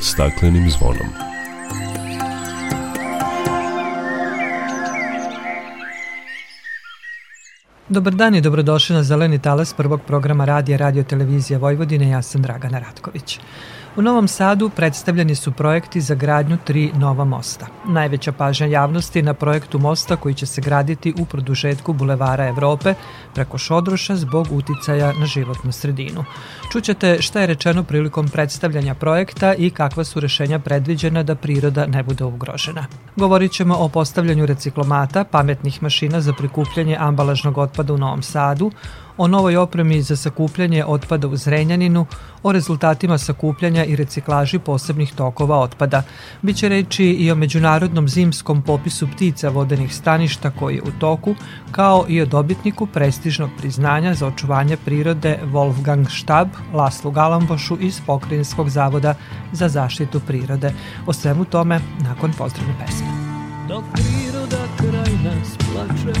staklenim zvonom. Dobar dan i dobrodošli na Zeleni talas prvog programa radija Radio Televizija Vojvodine. Ja sam Dragana Ratković. U Novom Sadu predstavljeni su projekti za gradnju tri nova mosta. Najveća pažnja javnosti na projektu mosta koji će se graditi u produžetku Bulevara Evrope preko Šodroša zbog uticaja na životnu sredinu. Čućete šta je rečeno prilikom predstavljanja projekta i kakva su rešenja predviđena da priroda ne bude ugrožena. Govorit ćemo o postavljanju reciklomata, pametnih mašina za prikupljanje ambalažnog otpada u Novom Sadu, o novoj opremi za sakupljanje otpada u Zrenjaninu, o rezultatima sakupljanja i reciklaži posebnih tokova otpada. Biće reči i o međunarodnom zimskom popisu ptica vodenih staništa koji je u toku, kao i o dobitniku prestižnog priznanja za očuvanje prirode Wolfgang Stab, Laslu Galambošu iz Pokrinjskog zavoda za zaštitu prirode. O svemu tome nakon pozdravne pesme. Dok priroda kraj nas plače,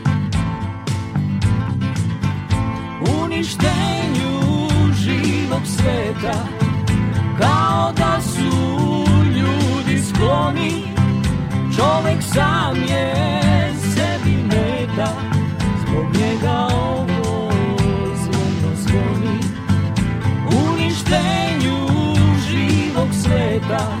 uništenju živog sveta Kao da su ljudi skloni Čovek sam je sebi meta Zbog njega ovo zvono zvoni Uništenju živog sveta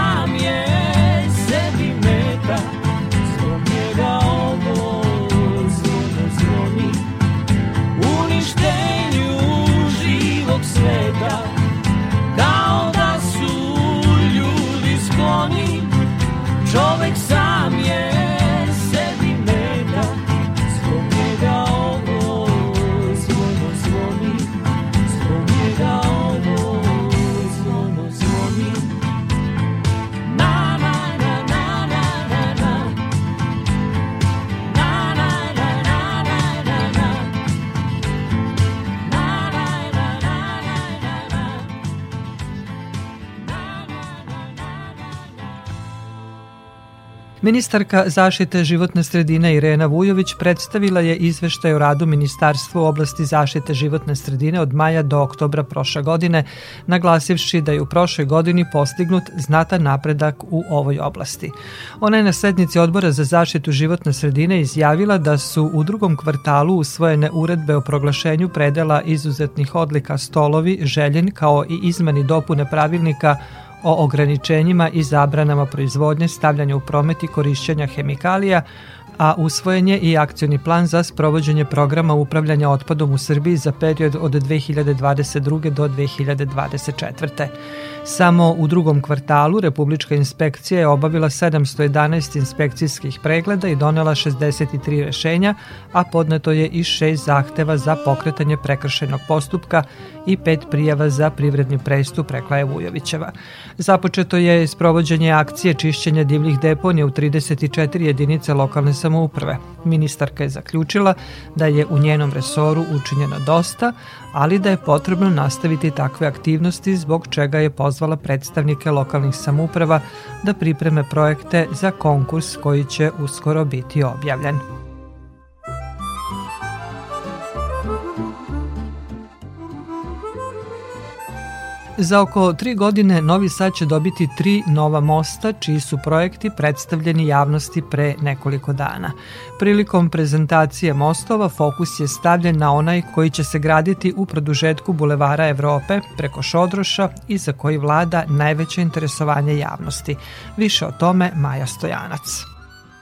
Ministarka zaštite životne sredine Irena Vujović predstavila je izveštaj o radu Ministarstva u oblasti zaštite životne sredine od maja do oktobra prošle godine, naglasivši da je u prošloj godini postignut znatan napredak u ovoj oblasti. Ona je na sednici odbora za zaštitu životne sredine izjavila da su u drugom kvartalu usvojene uredbe o proglašenju predela izuzetnih odlika stolovi, željen kao i izmeni dopune pravilnika o ograničenjima i zabranama proizvodnje, stavljanja u promet i korišćenja hemikalija, a usvojen je i akcioni plan za sprovođenje programa upravljanja otpadom u Srbiji za period od 2022. do 2024. Samo u drugom kvartalu Republička inspekcija je obavila 711 inspekcijskih pregleda i donela 63 rešenja, a podneto je i šest zahteva za pokretanje prekršenog postupka i pet prijava za privredni prestup, rekla je Vujovićeva. Započeto je sprovođenje akcije čišćenja divljih deponija u 34 jedinice lokalne samouprave samouprave. Ministarka je zaključila da je u njenom resoru učinjeno dosta, ali da je potrebno nastaviti takve aktivnosti zbog čega je pozvala predstavnike lokalnih samouprava da pripreme projekte za konkurs koji će uskoro biti objavljen. Za oko tri godine Novi Sad će dobiti tri nova mosta, čiji su projekti predstavljeni javnosti pre nekoliko dana. Prilikom prezentacije mostova fokus je stavljen na onaj koji će se graditi u produžetku Bulevara Evrope preko Šodroša i za koji vlada najveće interesovanje javnosti. Više o tome Maja Stojanac.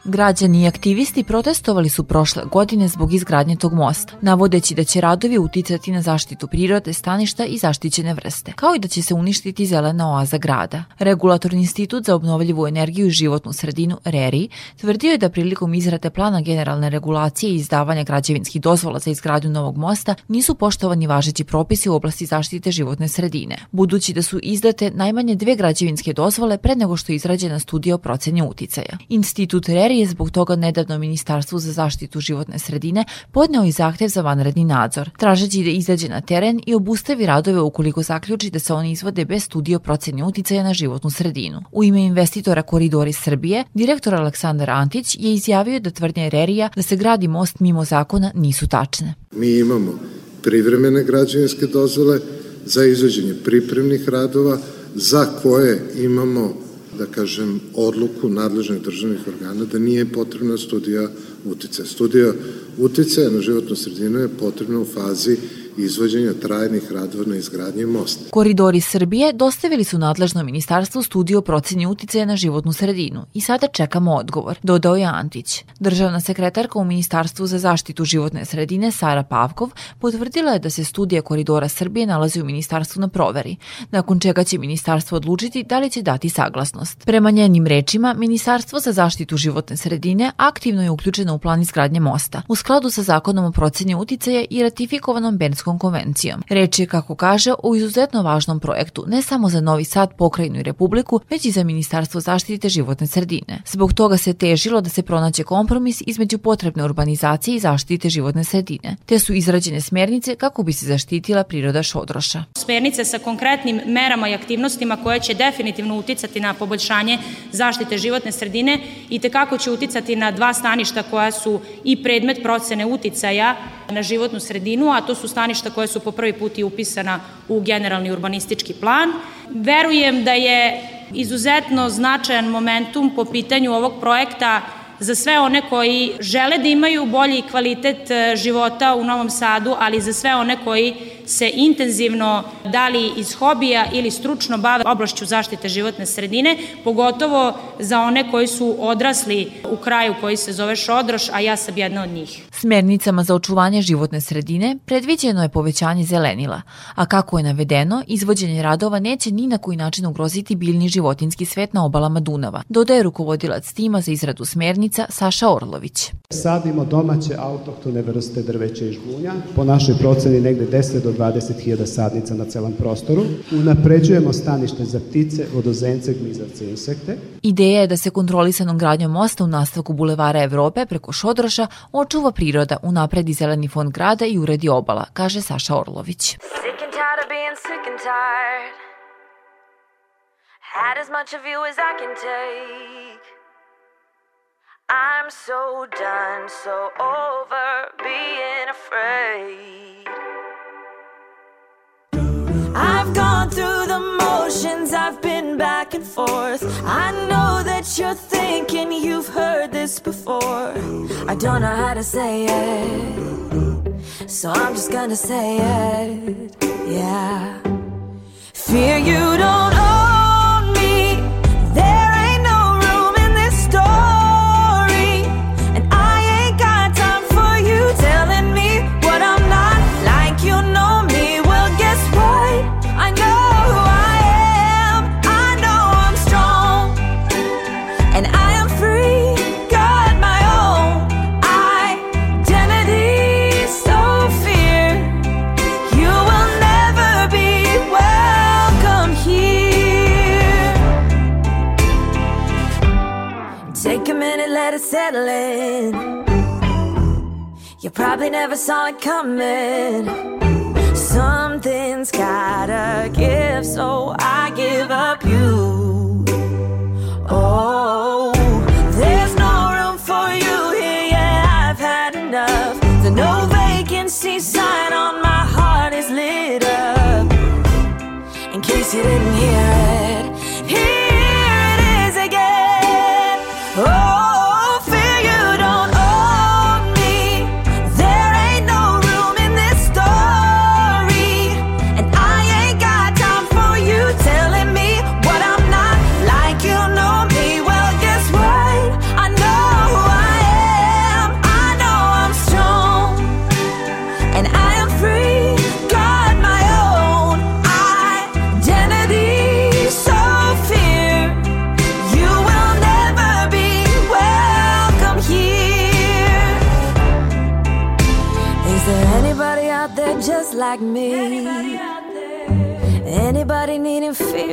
Građani i aktivisti protestovali su prošle godine zbog izgradnje tog mosta, navodeći da će radovi uticati na zaštitu prirode, staništa i zaštićene vrste, kao i da će se uništiti zelena oaza grada. Regulatorni institut za obnovljivu energiju i životnu sredinu, RERI, tvrdio je da prilikom izrade plana generalne regulacije i izdavanja građevinskih dozvola za izgradnju novog mosta nisu poštovani važeći propisi u oblasti zaštite životne sredine, budući da su izdate najmanje dve građevinske dozvole pre nego što je izrađena studija o proceni uticaja. Institut RERI je zbog toga nedavno Ministarstvu za zaštitu životne sredine podneo i zahtev za vanredni nadzor, tražeći da izađe na teren i obustavi radove ukoliko zaključi da se oni izvode bez studije o proceni uticaja na životnu sredinu. U ime investitora Koridori Srbije, direktor Aleksandar Antić je izjavio da tvrdnje Rerija da se gradi most mimo zakona nisu tačne. Mi imamo privremene građevinske dozvole za izvođenje pripremnih radova za koje imamo da kažem, odluku nadležnih državnih organa da nije potrebna studija uticaja. Studija uticaja na životnu sredinu je potrebna u fazi izvođenja trajnih radova na izgradnji mosta. Koridori Srbije dostavili su nadležno ministarstvo studiju o proceni uticaja na životnu sredinu i sada čekamo odgovor, dodao je Antić. Državna sekretarka u Ministarstvu za zaštitu životne sredine Sara Pavkov potvrdila je da se studija Koridora Srbije nalazi u ministarstvu na proveri, nakon čega će ministarstvo odlučiti da li će dati saglasnost. Prema njenim rečima, Ministarstvo za zaštitu životne sredine aktivno je uključeno u plan izgradnje mosta, u skladu sa zakonom o proceni uticaja i ratifikovanom Benskom Ženevskom konvencijom. Reč je, kako kaže, o izuzetno važnom projektu, ne samo za Novi Sad, pokrajinu i Republiku, već i za Ministarstvo zaštite životne sredine. Zbog toga se težilo da se pronaće kompromis između potrebne urbanizacije i zaštite životne sredine, te su izrađene smernice kako bi se zaštitila priroda šodroša. Smernice sa konkretnim merama i aktivnostima koje će definitivno uticati na poboljšanje zaštite životne sredine i tekako će uticati na dva staništa koja su i predmet procene uticaja na životnu sredinu, a to su staništa koje su po prvi put i upisana u generalni urbanistički plan. Verujem da je izuzetno značajan momentum po pitanju ovog projekta za sve one koji žele da imaju bolji kvalitet e, života u Novom Sadu, ali za sve one koji se intenzivno, da li iz hobija ili stručno bave oblašću zaštite životne sredine, pogotovo za one koji su odrasli u kraju koji se zove Šodroš, a ja sam jedna od njih. Smernicama za očuvanje životne sredine predviđeno je povećanje zelenila, a kako je navedeno, izvođenje radova neće ni na koji način ugroziti biljni životinski svet na obalama Dunava, dodaje rukovodilac tima za izradu smernica Saša Orlović. Sadimo domaće autohtone vrste drveća i žbunja, po našoj proceni negde 10 do 20.000 sadnica na celom prostoru. Unapređujemo stanište za ptice, vodozence, gmizavce i insekte. Ideja je da se kontrolisanom gradnjom mosta u nastavku Bulevara Evrope preko Šodroša očuva priroda, unapredi zeleni fond grada i uredi obala, kaže Saša Orlović. Sick and tired of being sick and tired. Had as much of you as I can take. I'm so done, so over being afraid I've been back and forth. I know that you're thinking you've heard this before. I don't know how to say it, so I'm just gonna say it. Yeah. Fear you don't probably never saw it coming. Something's gotta give, so I give up you. Oh, there's no room for you here. Yeah, I've had enough. The no vacancy sign on my heart is lit up. In case you didn't hear it,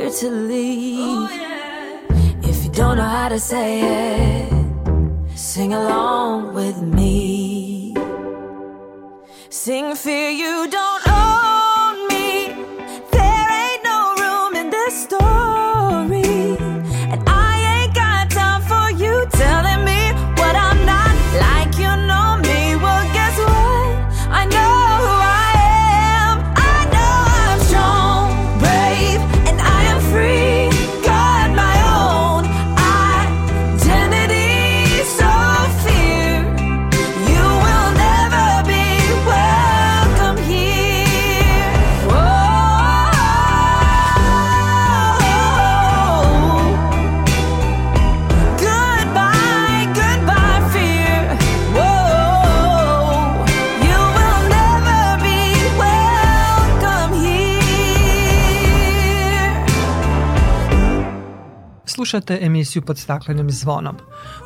fear to leave? If you don't know how to say it, sing along with me. Sing fear you don't own Slušate emisiju pod staklenim zvonom.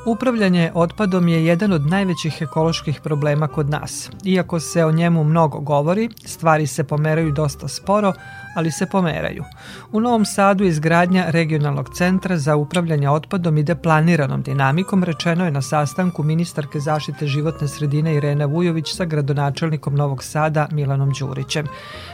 Upravljanje otpadom je jedan od najvećih ekoloških problema kod nas. Iako se o njemu mnogo govori, stvari se pomeraju dosta sporo, ali se pomeraju. U Novom Sadu izgradnja regionalnog centra za upravljanje otpadom ide planiranom dinamikom, rečeno je na sastanku ministarke zaštite životne sredine Irena Vujović sa gradonačelnikom Novog Sada Milanom Đurićem.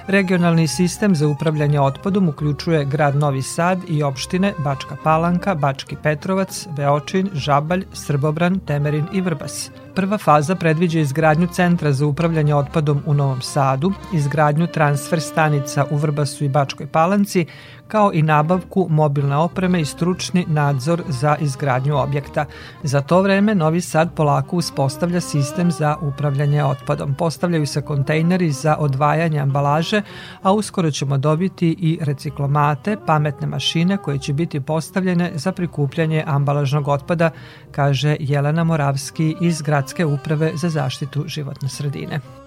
Regionalni sistem za upravljanje otpadom uključuje grad Novi Sad i opštine Bačka Palanka, Bački Petrovac, Beočin, Žabalj, Srbobran, Temerin i Vrbas. Prva faza predviđa izgradnju centra za upravljanje otpadom u Novom Sadu, izgradnju transfer stanica u Vrbasu i Bačkoj Palanci, kao i nabavku mobilne opreme i stručni nadzor za izgradnju objekta. Za to vreme Novi Sad polako uspostavlja sistem za upravljanje otpadom. Postavljaju se kontejneri za odvajanje ambalaže, a uskoro ćemo dobiti i reciklomate, pametne mašine koje će biti postavljene za prikupljanje ambalažnog otpada, kaže Jelena Moravski iz Gradske uprave za zaštitu životne sredine.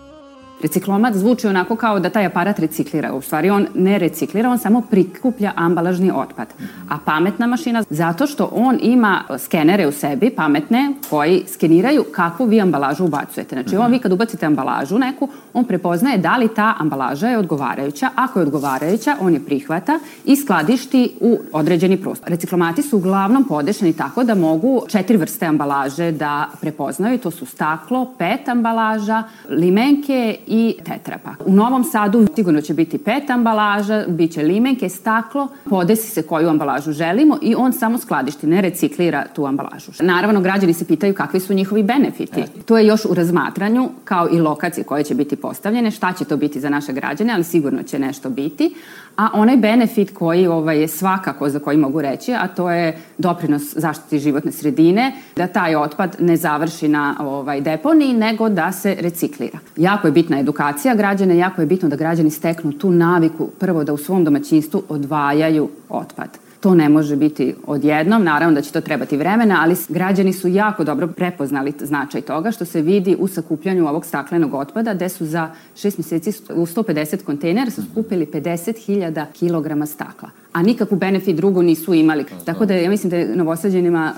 Reciklomat zvuči onako kao da taj aparat reciklira. U stvari on ne reciklira, on samo prikuplja ambalažni otpad. A pametna mašina, zato što on ima skenere u sebi, pametne, koji skeniraju kakvu vi ambalažu ubacujete. Znači, on vi kad ubacite ambalažu neku, on prepoznaje da li ta ambalaža je odgovarajuća. Ako je odgovarajuća, on je prihvata i skladišti u određeni prostor. Reciklomati su uglavnom podešeni tako da mogu četiri vrste ambalaže da prepoznaju. To su staklo, pet ambalaža, limenke i tetrapak. U Novom Sadu sigurno će biti pet ambalaža, bit će limenke, staklo, podesi se koju ambalažu želimo i on samo skladišti, ne reciklira tu ambalažu. Naravno, građani se pitaju kakvi su njihovi benefiti. To je još u razmatranju, kao i lokacije koje će biti postavljene, šta će to biti za naše građane, ali sigurno će nešto biti. A onaj benefit koji ovaj, je svakako za koji mogu reći, a to je doprinos zaštiti životne sredine, da taj otpad ne završi na ovaj, deponiji, nego da se reciklira. Jako je bitna edukacija građana, jako je bitno da građani steknu tu naviku prvo da u svom domaćinstvu odvajaju otpad. To ne može biti odjednom, naravno da će to trebati vremena, ali građani su jako dobro prepoznali značaj toga što se vidi u sakupljanju ovog staklenog otpada gde su za šest meseci u 150 kontejnera su skupili 50.000 kilograma stakla, a nikakvu benefit drugu nisu imali. Tako da ja mislim da je novosađenima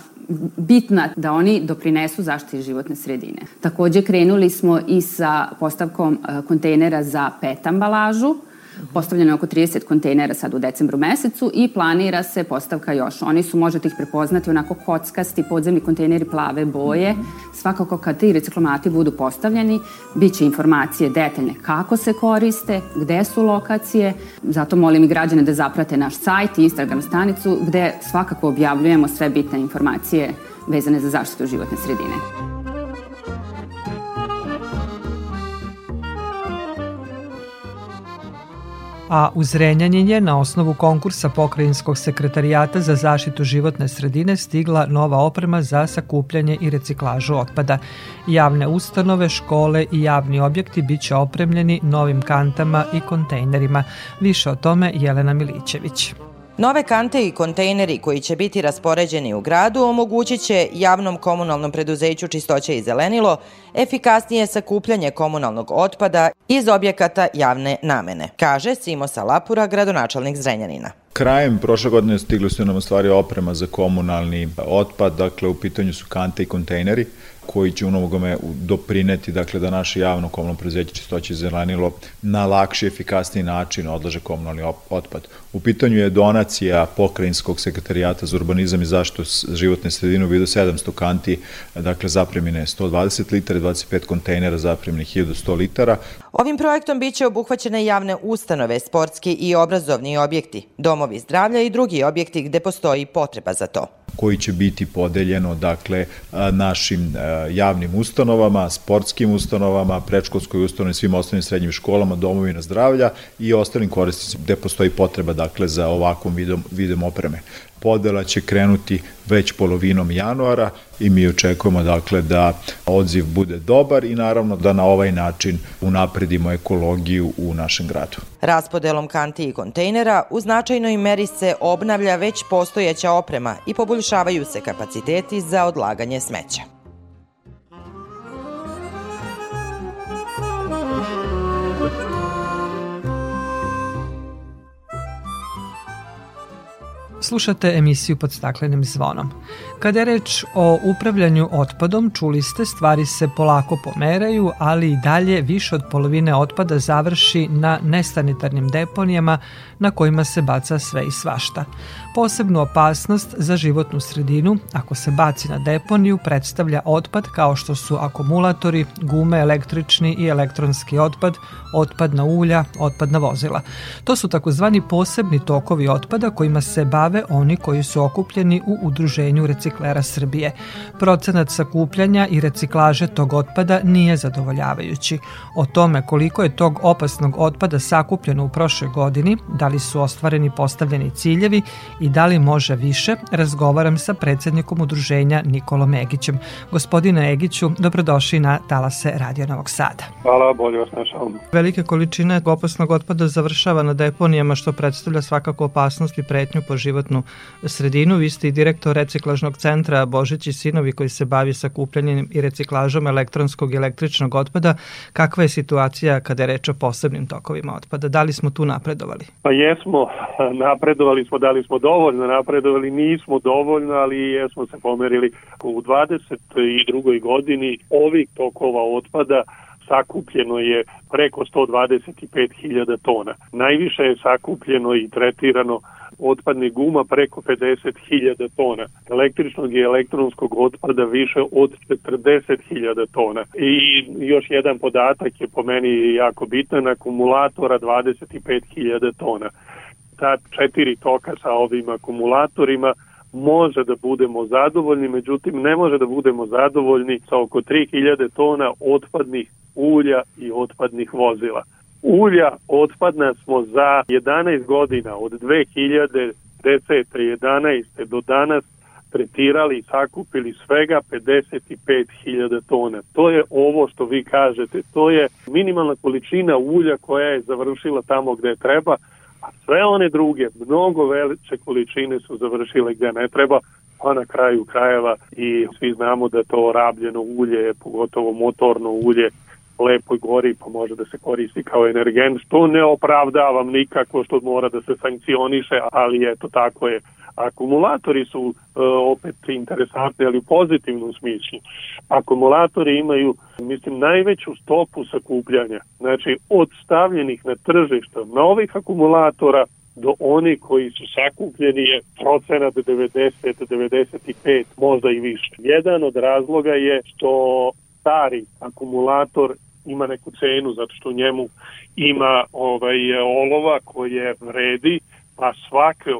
bitna da oni doprinesu zaštiti životne sredine. Takođe krenuli smo i sa postavkom e, kontejnera za pet ambalažu, Postavljeno je oko 30 kontejnera sad u decembru mesecu i planira se postavka još. Oni su, možete ih prepoznati, onako kockasti podzemni kontejneri plave boje. Svakako kad ti reciklomati budu postavljeni, bit će informacije detaljne kako se koriste, gde su lokacije. Zato molim i građane da zaprate naš sajt i Instagram stanicu gde svakako objavljujemo sve bitne informacije vezane za zaštitu životne sredine. A u je na osnovu konkursa Pokrajinskog sekretarijata za zaštitu životne sredine stigla nova oprema za sakupljanje i reciklažu otpada. Javne ustanove, škole i javni objekti biće opremljeni novim kantama i kontejnerima. Više o tome Jelena Milićević. Nove kante i kontejneri koji će biti raspoređeni u gradu omogućit će javnom komunalnom preduzeću Čistoće i zelenilo efikasnije sakupljanje komunalnog otpada iz objekata javne namene, kaže Simo Salapura, gradonačelnik Zrenjanina. Krajem prošle godine stigli su nam stvari oprema za komunalni otpad, dakle u pitanju su kante i kontejneri koji će u mnogome doprineti dakle, da naše javno komunalno preduzeće čistoće zelenilo na lakši, efikasniji način odlaže komunalni otpad. U pitanju je donacija pokrajinskog sekretarijata za urbanizam i zaštitu životne sredine u vidu 700 kanti, dakle zapremine 120 litara, 25 kontejnera zapremine 1100 litara. Ovim projektom biće obuhvaćene javne ustanove, sportski i obrazovni objekti, domovi zdravlja i drugi objekti gde postoji potreba za to koji će biti podeljeno dakle našim javnim ustanovama, sportskim ustanovama, prečkolskoj ustanovi, svim ostalim srednjim školama, domovina zdravlja i ostalim korisnicima gde postoji potreba dakle za ovakvom vidom, vidom opreme podela će krenuti već polovinom januara i mi očekujemo dakle da odziv bude dobar i naravno da na ovaj način unapredimo ekologiju u našem gradu. Raspodelom kanti i kontejnera u značajnoj meri se obnavlja već postojeća oprema i poboljšavaju se kapaciteti za odlaganje smeća. Slušate emisiju pod staklenim zvonom. Kada je reč o upravljanju otpadom, čuli ste, stvari se polako pomeraju, ali i dalje više od polovine otpada završi na nestanitarnim deponijama na kojima se baca sve i svašta. Posebnu opasnost za životnu sredinu, ako se baci na deponiju, predstavlja otpad kao što su akumulatori, gume, električni i elektronski otpad, otpad na ulja, otpad na vozila. To su takozvani posebni tokovi otpada kojima se bave oni koji su okupljeni u Udruženju reciklera Srbije. Procenat sakupljanja i reciklaže tog otpada nije zadovoljavajući. O tome koliko je tog opasnog otpada sakupljeno u prošloj godini, da li su ostvareni postavljeni ciljevi i da li može više, razgovaram sa predsednikom udruženja Nikolom Egićem. Gospodine Egiću, dobrodošli na Talase Radio Novog Sada. Hvala, bolje vas našao. Velike količine opasnog otpada završava na deponijama što predstavlja svakako opasnost i pretnju po životnu sredinu. Vi ste i direktor reciklažnog centra Božić i Sinovi koji se bavi sakupljanjem i reciklažom elektronskog i električnog otpada. Kakva je situacija kada je reč o posebnim tokovima otpada? Da li smo tu napredovali? Pa jesmo, napredovali smo, da li smo dovoljno napredovali, nismo dovoljno, ali jesmo se pomerili. U 22. godini ovih tokova otpada sakupljeno je preko 125.000 tona. Najviše je sakupljeno i tretirano otpadnih guma preko 50.000 tona, električnog i elektronskog otpada više od 40.000 tona. I još jedan podatak je po meni jako bitan, akumulatora 25.000 tona. Ta četiri toka sa ovim akumulatorima može da budemo zadovoljni, međutim ne može da budemo zadovoljni sa oko 3000 tona otpadnih ulja i otpadnih vozila. Ulja otpadna smo za 11 godina, od 2010. 11. do danas tretirali i sakupili svega 55.000 tona. To je ovo što vi kažete, to je minimalna količina ulja koja je završila tamo gde treba, a sve one druge, mnogo veliče količine su završile gde ne treba, pa na kraju krajeva i svi znamo da to rabljeno ulje, pogotovo motorno ulje, lepoj gori pa može da se koristi kao energent, što ne opravdavam nikako što mora da se sankcioniše, ali eto tako je. Akumulatori su e, opet interesantni, ali u pozitivnom smislu. Akumulatori imaju, mislim, najveću stopu sakupljanja. Znači, od stavljenih na tržište novih akumulatora do oni koji su sakupljeni je procenat 90, 95, možda i više. Jedan od razloga je što stari akumulator ima neku cenu zato što u njemu ima ovaj olova koje vredi, pa svaki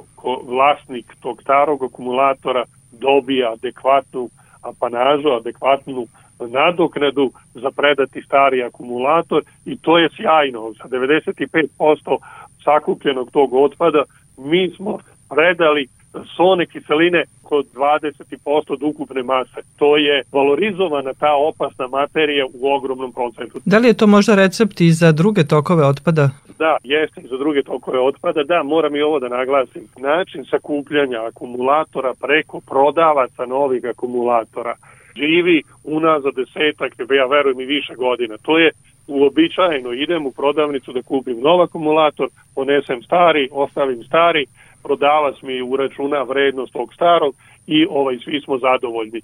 vlasnik tog starog akumulatora dobija adekvatnu apanažu, adekvatnu nadoknadu za predati stari akumulator i to je sjajno. Sa 95% sakupljenog tog otpada mi smo predali sone kiseline kod 20% od ukupne mase. To je valorizovana ta opasna materija u ogromnom procentu. Da li je to možda recept i za druge tokove otpada? Da, jeste i za druge tokove otpada. Da, moram i ovo da naglasim. Način sakupljanja akumulatora preko prodavaca novih akumulatora živi unazad desetak, ja verujem i više godina. To je uobičajeno, idem u prodavnicu da kupim nov akumulator, ponesem stari, ostavim stari, prodavac mi uračuna vrednost tog starog i ovaj svi smo zadovoljni.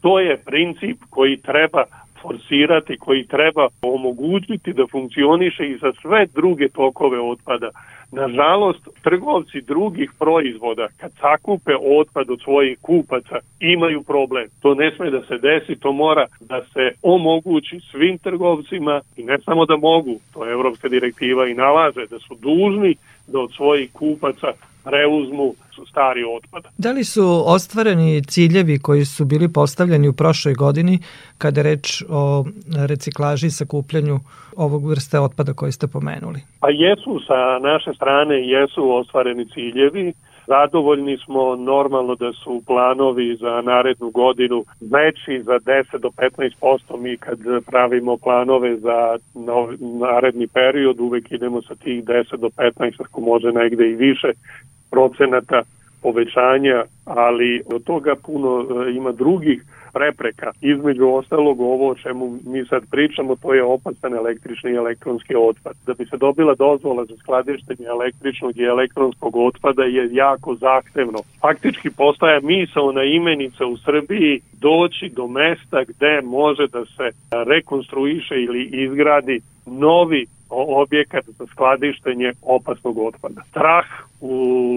To je princip koji treba forsirati, koji treba omogućiti da funkcioniše i za sve druge tokove otpada. Nažalost, trgovci drugih proizvoda, kad sakupe otpad od svojih kupaca, imaju problem. To ne sme da se desi, to mora da se omogući svim trgovcima i ne samo da mogu, to je Evropska direktiva i nalaže, da su dužni da od svojih kupaca preuzmu stari otpad. Da li su ostvareni ciljevi koji su bili postavljeni u prošloj godini kada je reč o reciklaži i sakupljanju ovog vrste otpada koji ste pomenuli? Pa jesu sa naše strane, jesu ostvareni ciljevi. Zadovoljni smo normalno da su planovi za narednu godinu veći za 10 do 15%. Mi kad pravimo planove za naredni period uvek idemo sa tih 10 do 15, ako može negde i više procenata povećanja, ali od toga puno e, ima drugih prepreka. Između ostalog ovo o čemu mi sad pričamo, to je opasan električni i elektronski otpad. Da bi se dobila dozvola za skladištenje električnog i elektronskog otpada je jako zahtevno. Faktički postaje na imenica u Srbiji doći do mesta gde može da se rekonstruiše ili izgradi novi objekat za skladištenje opasnog otpada. Strah u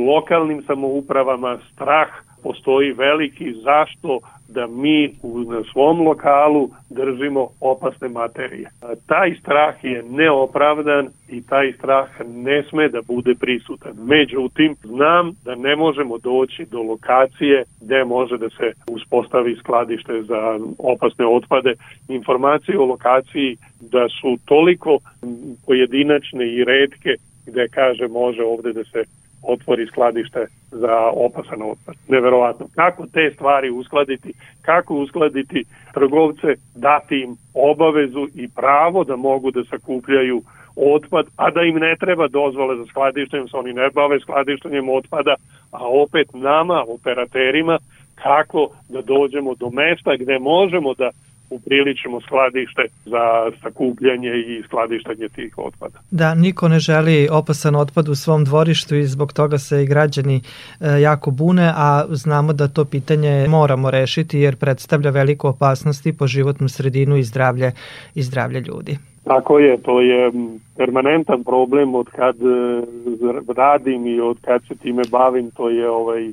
lokalnim samoupravama, strah postoji veliki zašto da mi u svom lokalu držimo opasne materije. Taj strah je neopravdan i taj strah ne sme da bude prisutan. Međutim, znam da ne možemo doći do lokacije gde može da se uspostavi skladište za opasne otpade. Informacije o lokaciji da su toliko pojedinačne i redke gde kaže može ovde da se otvori skladište za opasan otpad. Neverovatno. Kako te stvari uskladiti, kako uskladiti trgovce, dati im obavezu i pravo da mogu da sakupljaju otpad, a da im ne treba dozvole za skladištenjem, se oni ne bave skladištenjem otpada, a opet nama, operaterima, kako da dođemo do mesta gde možemo da upriličimo skladište za sakupljanje i skladištanje tih otpada. Da, niko ne želi opasan otpad u svom dvorištu i zbog toga se i građani e, jako bune, a znamo da to pitanje moramo rešiti jer predstavlja veliku opasnost i po životnu sredinu i zdravlje, i zdravlje ljudi. Tako je, to je permanentan problem od kad e, radim i od kad se time bavim, to je ovaj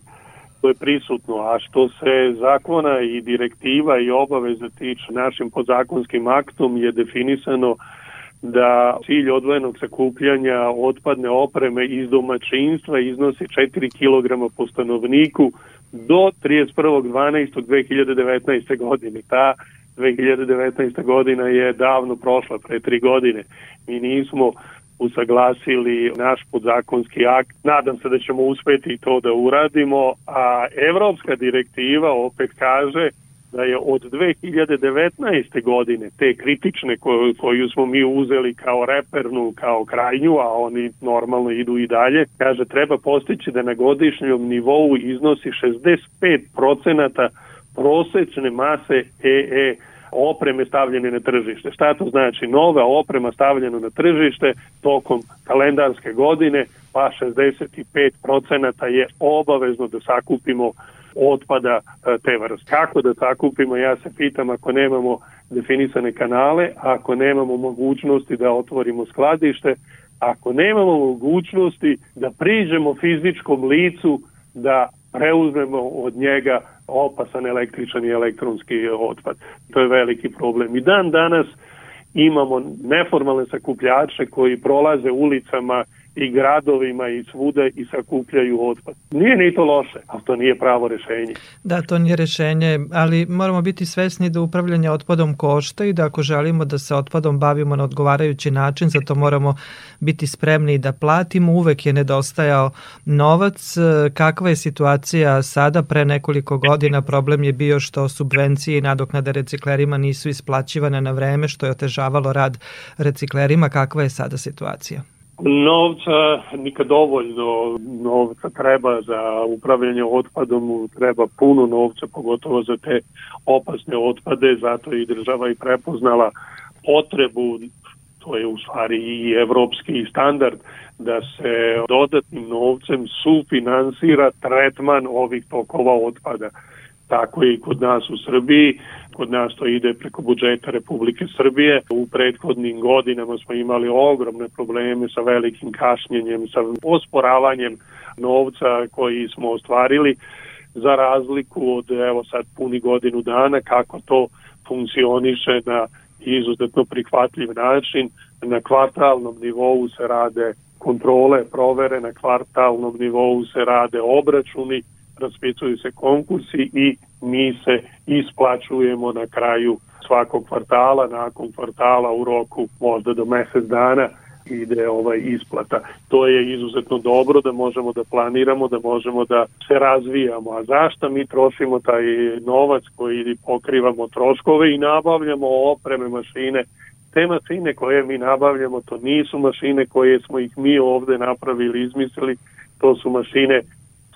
to je prisutno, a što se zakona i direktiva i obaveza tiče našim podzakonskim aktom je definisano da cilj odvojenog sakupljanja otpadne opreme iz domaćinstva iznosi 4 kg po stanovniku do 31.12.2019. godine. Ta 2019. godina je davno prošla, pre tri godine. Mi nismo usaglasili naš podzakonski akt. Nadam se da ćemo uspeti to da uradimo, a evropska direktiva opet kaže da je od 2019. godine te kritične koju, smo mi uzeli kao repernu, kao krajnju, a oni normalno idu i dalje, kaže treba postići da na godišnjom nivou iznosi 65 procenata prosečne mase EE opreme stavljene na tržište. Šta to znači? Nova oprema stavljena na tržište tokom kalendarske godine pa 65% je obavezno da sakupimo otpada e, te vrste. Kako da sakupimo, ja se pitam ako nemamo definisane kanale, ako nemamo mogućnosti da otvorimo skladište, ako nemamo mogućnosti da priđemo fizičkom licu da preuzmemo od njega opasan električan i elektronski otpad. To je veliki problem. I dan danas imamo neformalne sakupljače koji prolaze ulicama i gradovima i svuda i sakupljaju otpad. Nije ni to loše, ali to nije pravo rešenje. Da, to nije rešenje, ali moramo biti svesni da upravljanje otpadom košta i da ako želimo da se otpadom bavimo na odgovarajući način, zato moramo biti spremni da platimo. Uvek je nedostajao novac. Kakva je situacija sada? Pre nekoliko godina problem je bio što subvencije i nadoknade reciklerima nisu isplaćivane na vreme, što je otežavalo rad reciklerima. Kakva je sada situacija? Novca nikad dovoljno, novca treba za upravljanje otpadom, treba puno novca, pogotovo za te opasne otpade, zato i država i prepoznala potrebu, to je u stvari i evropski standard, da se dodatnim novcem sufinansira tretman ovih tokova otpada. Tako i kod nas u Srbiji kod nas to ide preko budžeta Republike Srbije. U prethodnim godinama smo imali ogromne probleme sa velikim kašnjenjem, sa osporavanjem novca koji smo ostvarili za razliku od evo sad puni godinu dana kako to funkcioniše na izuzetno prihvatljiv način. Na kvartalnom nivou se rade kontrole, provere, na kvartalnom nivou se rade obračuni, raspisuju se konkursi i mi se isplaćujemo na kraju svakog kvartala, nakon kvartala u roku možda do mesec dana ide ovaj isplata. To je izuzetno dobro da možemo da planiramo, da možemo da se razvijamo. A zašto mi trošimo taj novac koji pokrivamo troškove i nabavljamo opreme mašine te mašine koje mi nabavljamo, to nisu mašine koje smo ih mi ovde napravili, izmislili, to su mašine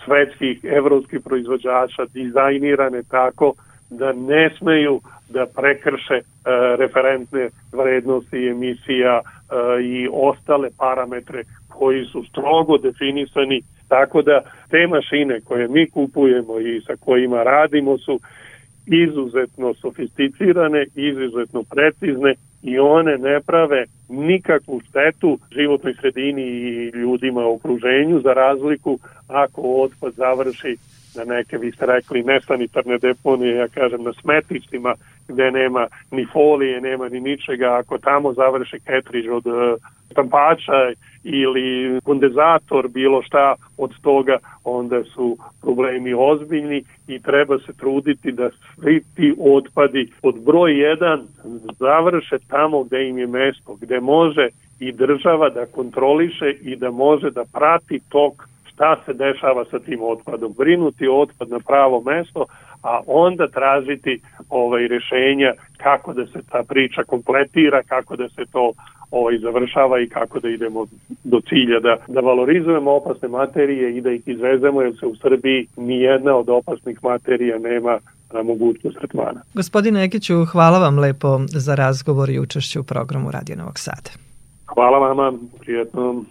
svetskih, evropskih proizvođača dizajnirane tako da ne smeju da prekrše e, referentne vrednosti emisija e, i ostale parametre koji su strogo definisani tako da te mašine koje mi kupujemo i sa kojima radimo su izuzetno sofisticirane, izuzetno precizne i one ne prave nikakvu štetu životnoj sredini i ljudima u okruženju za razliku ako otpad završi na neke, vi ste rekli, nesanitarne deponije, ja kažem, na smetištima gde nema ni folije, nema ni ničega, ako tamo završi ketriž od štampača ili kondenzator, bilo šta od toga, onda su problemi ozbiljni i treba se truditi da svi ti otpadi od broj 1 završe tamo gde im je mesto, gde može i država da kontroliše i da može da prati tok šta se dešava sa tim otpadom, brinuti otpad na pravo mesto, a onda tražiti ovaj rešenja kako da se ta priča kompletira, kako da se to ovaj završava i kako da idemo do cilja da da valorizujemo opasne materije i da ih izvezemo jer se u Srbiji ni jedna od opasnih materija nema na mogućnost tretmana. Gospodine Ekiću, hvala vam lepo za razgovor i učešće u programu Radio Novog Sada. Hvala vama, prijetno.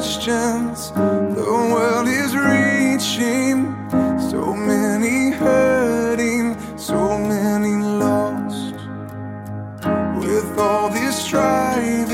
Questions the world is reaching. So many hurting, so many lost. With all this striving,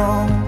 Oh.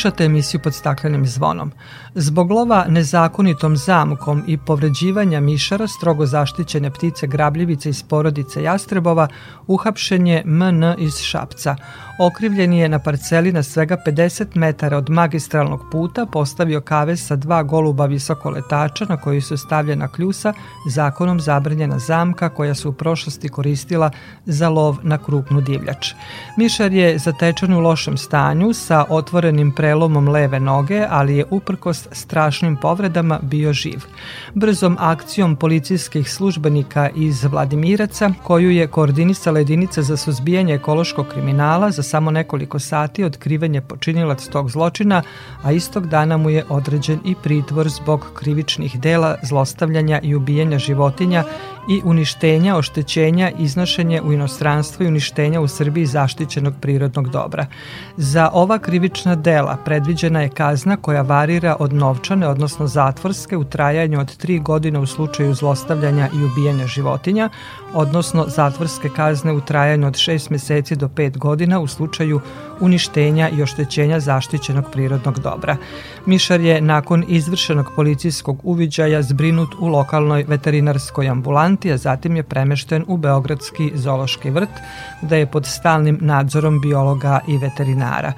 Slušate emisiju pod staklenim zvonom. Zbog lova nezakonitom zamkom i povređivanja mišara strogo zaštićene ptice grabljivice iz porodice jastrebova uhapšen je MN iz Šapca. Okrivljen je na parceli na svega 50 metara od magistralnog puta postavio kavez sa dva goluba visokoletača na koji su stavljena kljusa zakonom zabranjena zamka koja su u prošlosti koristila za lov na krupnu divljač. Mišar je zatečen u lošem stanju sa otvorenim prelomom leve noge, ali je uprkos strašnim povredama bio živ. Brzom akcijom policijskih službenika iz Vladimiraca, koju je koordinisala jedinica za suzbijanje ekološkog kriminala, za samo nekoliko sati otkriven je počinilac tog zločina, a istog dana mu je određen i pritvor zbog krivičnih dela, zlostavljanja i ubijanja životinja i uništenja, oštećenja, iznošenje u inostranstvo i uništenja u Srbiji zaštićenog prirodnog dobra. Za ova krivična dela predviđena je kazna koja varira od novčane, odnosno zatvorske u trajanju od 3 godine u slučaju zlostavljanja i ubijanja životinja, odnosno zatvorske kazne u trajanju od 6 meseci do 5 godina u slučaju uništenja i oštećenja zaštićenog prirodnog dobra. Mišar je nakon izvršenog policijskog uviđaja zbrinut u lokalnoj veterinarskoj ambulanti, a zatim je premešten u Beogradski zoološki vrt, gde je pod stalnim nadzorom biologa i veterinara.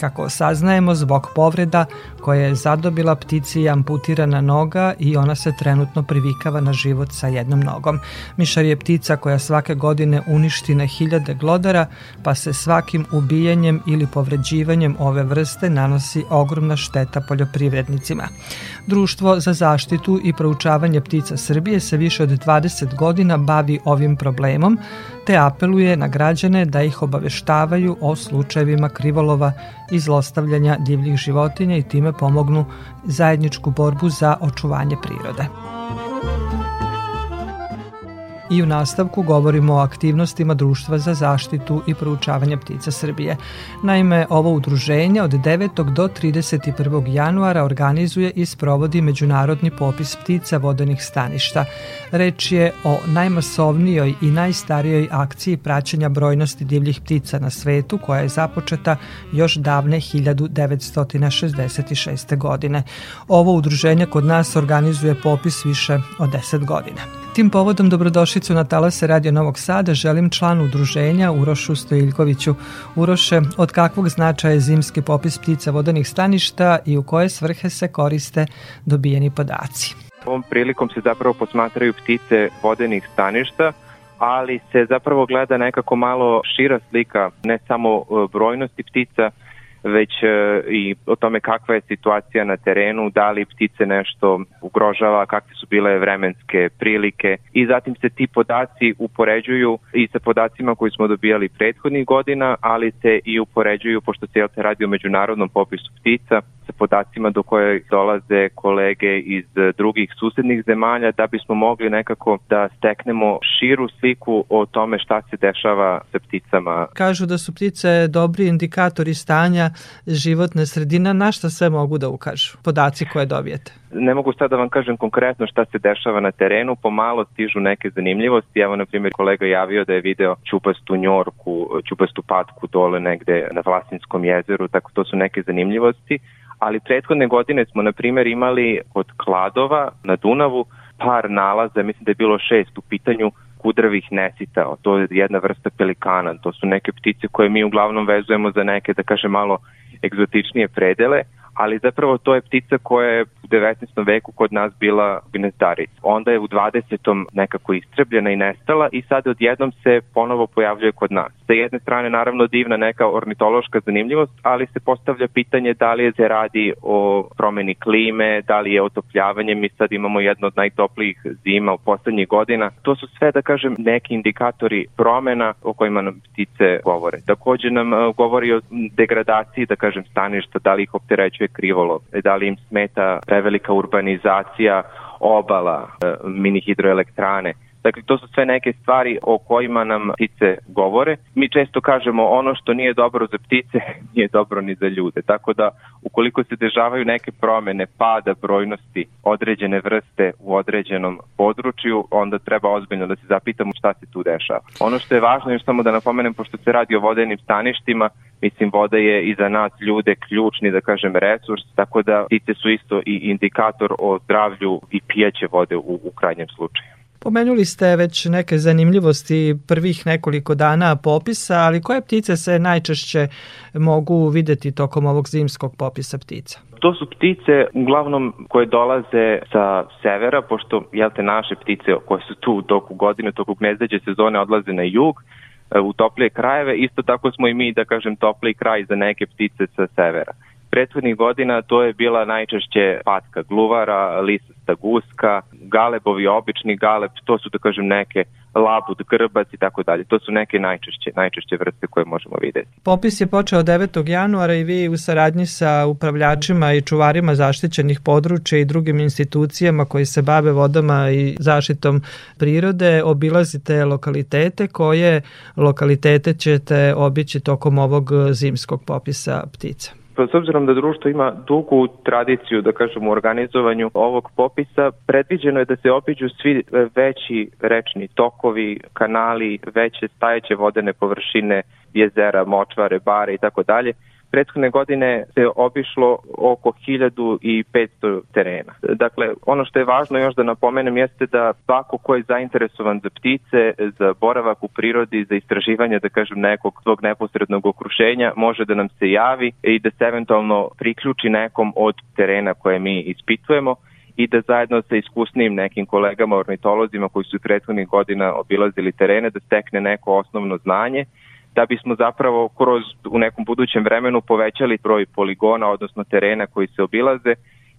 Kako saznajemo, zbog povreda koje je zadobila ptici je amputirana noga i ona se trenutno privikava na život sa jednom nogom. Mišar je ptica koja svake godine uništi na hiljade glodara, pa se svakim ubijanjem ili povređivanjem ove vrste nanosi ogromna šteta poljoprivrednicima. Društvo za zaštitu i proučavanje ptica Srbije se više od 20 godina bavi ovim problemom, te apeluje na građane da ih obaveštavaju o slučajevima krivolova i zlostavljanja divljih životinja i time pomognu zajedničku borbu za očuvanje prirode. I u nastavku govorimo o aktivnostima Društva za zaštitu i proučavanje ptica Srbije. Naime, ovo udruženje od 9. do 31. januara organizuje i sprovodi međunarodni popis ptica vodenih staništa. Reč je o najmasovnijoj i najstarijoj akciji praćenja brojnosti divljih ptica na svetu koja je započeta još davne 1966. godine. Ovo udruženje kod nas organizuje popis više od 10 godina. Tim povodom dobrodošlicu na talase Radio Novog Sada želim članu udruženja Urošu Stojiljkoviću. Uroše, od kakvog značaja je zimski popis ptica vodenih staništa i u koje svrhe se koriste dobijeni podaci? Ovom prilikom se zapravo posmatraju ptice vodenih staništa, ali se zapravo gleda nekako malo šira slika, ne samo e, brojnosti ptica, već e, i o tome kakva je situacija na terenu, da li ptice nešto ugrožava, kakve su bile vremenske prilike i zatim se ti podaci upoređuju i sa podacima koji smo dobijali prethodnih godina, ali se i upoređuju, pošto se radi o međunarodnom popisu ptica, sa podacima do koje dolaze kolege iz drugih susednih zemalja da bismo mogli nekako da steknemo širu sliku o tome šta se dešava sa pticama. Kažu da su ptice dobri indikatori stanja životne sredine. Na šta sve mogu da ukažu? Podaci koje dobijete? Ne mogu sad da vam kažem konkretno šta se dešava na terenu, pomalo stižu neke zanimljivosti. Evo, na primjer, kolega javio da je video čupastu njorku, čupastu patku dole negde na Vlasinskom jezeru, tako to su neke zanimljivosti ali prethodne godine smo, na primjer, imali kod Kladova na Dunavu par nalaza, mislim da je bilo šest u pitanju kudravih nesita, to je jedna vrsta pelikana, to su neke ptice koje mi uglavnom vezujemo za neke, da kaže, malo egzotičnije predele, ali zapravo to je ptica koja je u 19. veku kod nas bila gnezdarica. Onda je u 20. nekako istrebljena i nestala i sad odjednom se ponovo pojavljuje kod nas. Sa jedne strane naravno divna neka ornitološka zanimljivost, ali se postavlja pitanje da li je se radi o promeni klime, da li je otopljavanje, mi sad imamo jedno od najtoplijih zima u poslednjih godina. To su sve, da kažem, neki indikatori promena o kojima nam ptice govore. Takođe nam e, govori o degradaciji, da kažem, staništa, da li ih opterećuje krivolov, da li im smeta prevelika urbanizacija obala, e, mini hidroelektrane. Dakle, to su sve neke stvari o kojima nam ptice govore. Mi često kažemo ono što nije dobro za ptice, nije dobro ni za ljude. Tako da, ukoliko se dežavaju neke promene, pada brojnosti određene vrste u određenom području, onda treba ozbiljno da se zapitamo šta se tu dešava. Ono što je važno, još samo da napomenem, pošto se radi o vodenim staništima, mislim, voda je i za nas ljude ključni, da kažem, resurs, tako da ptice su isto i indikator o zdravlju i pijaće vode u, u krajnjem slučaju. Pomenuli ste već neke zanimljivosti prvih nekoliko dana popisa, ali koje ptice se najčešće mogu videti tokom ovog zimskog popisa ptica? To su ptice uglavnom koje dolaze sa severa, pošto jel te naše ptice koje su tu u toku godine, toku gnezdeđe sezone odlaze na jug, e, u toplije krajeve, isto tako smo i mi, da kažem, topliji kraj za neke ptice sa severa prethodnih godina to je bila najčešće patka gluvara, lisasta guska, galebovi, obični galeb, to su da kažem neke labud, grbac i tako dalje. To su neke najčešće, najčešće vrste koje možemo videti. Popis je počeo 9. januara i vi u saradnji sa upravljačima i čuvarima zaštićenih područja i drugim institucijama koji se bave vodama i zaštitom prirode obilazite lokalitete koje lokalitete ćete obići tokom ovog zimskog popisa ptica. Pa s obzirom da društvo ima dugu tradiciju, da kažem, u organizovanju ovog popisa, predviđeno je da se obiđu svi veći rečni tokovi, kanali, veće stajeće vodene površine, jezera, močvare, bare i tako dalje, prethodne godine se obišlo oko 1500 terena. Dakle, ono što je važno još da napomenem jeste da svako ko je zainteresovan za ptice, za boravak u prirodi, za istraživanje, da kažem, nekog svog neposrednog okruženja, može da nam se javi i da se eventualno priključi nekom od terena koje mi ispitujemo i da zajedno sa iskusnim nekim kolegama ornitolozima koji su prethodnih godina obilazili terene da stekne neko osnovno znanje da bismo zapravo kroz u nekom budućem vremenu povećali broj poligona, odnosno terena koji se obilaze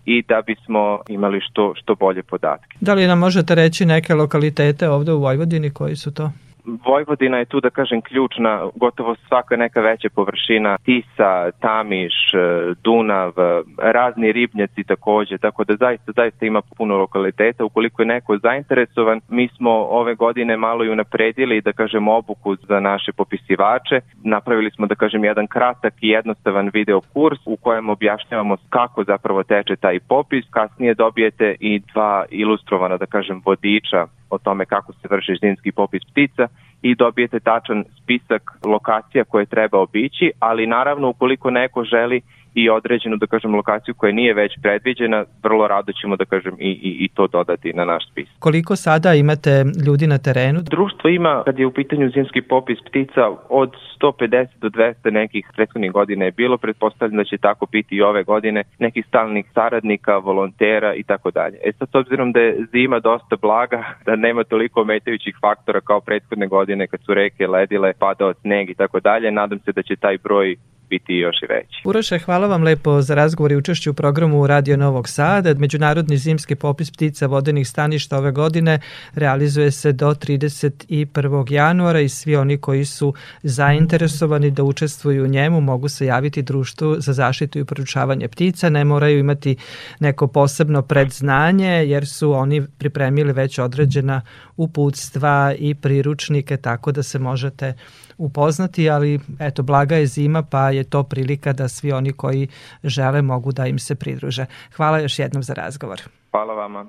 i da bismo imali što, što bolje podatke. Da li nam možete reći neke lokalitete ovde u Vojvodini koji su to? Vojvodina je tu da kažem ključna, gotovo svaka neka veća površina, Tisa, Tamiš, e, Dunav, razni ribnjaci takođe, tako da zaista, zaista ima puno lokaliteta. Ukoliko je neko zainteresovan, mi smo ove godine malo i unapredili, da kažem, obuku za naše popisivače. Napravili smo, da kažem, jedan kratak i jednostavan video kurs u kojem objašnjavamo kako zapravo teče taj popis. Kasnije dobijete i dva ilustrovana, da kažem, vodiča o tome kako se vrši zimski popis ptica i dobijete tačan spisak lokacija koje treba obići, ali naravno ukoliko neko želi i određenu, da kažem, lokaciju koja nije već predviđena, vrlo rado ćemo, da kažem, i, i, i to dodati na naš spis. Koliko sada imate ljudi na terenu? Društvo ima, kad je u pitanju zimski popis ptica, od 150 do 200 nekih prethodnih godina je bilo, pretpostavljam da će tako biti i ove godine, nekih stalnih saradnika, volontera i tako dalje. E sad, s obzirom da je zima dosta blaga, da nema toliko ometajućih faktora kao prethodne godine kad su reke ledile, padao sneg i tako dalje, nadam se da će taj broj biti još i veći. Uroše, hvala vam lepo za razgovor i učešću u programu Radio Novog Sada. Međunarodni zimski popis ptica vodenih staništa ove godine realizuje se do 31. januara i svi oni koji su zainteresovani da učestvuju u njemu mogu se javiti društvu za zaštitu i poručavanje ptica. Ne moraju imati neko posebno predznanje jer su oni pripremili već određena uputstva i priručnike tako da se možete upoznati, ali eto, blaga je zima pa je to prilika da svi oni koji žele mogu da im se pridruže. Hvala još jednom za razgovor. Hvala vama.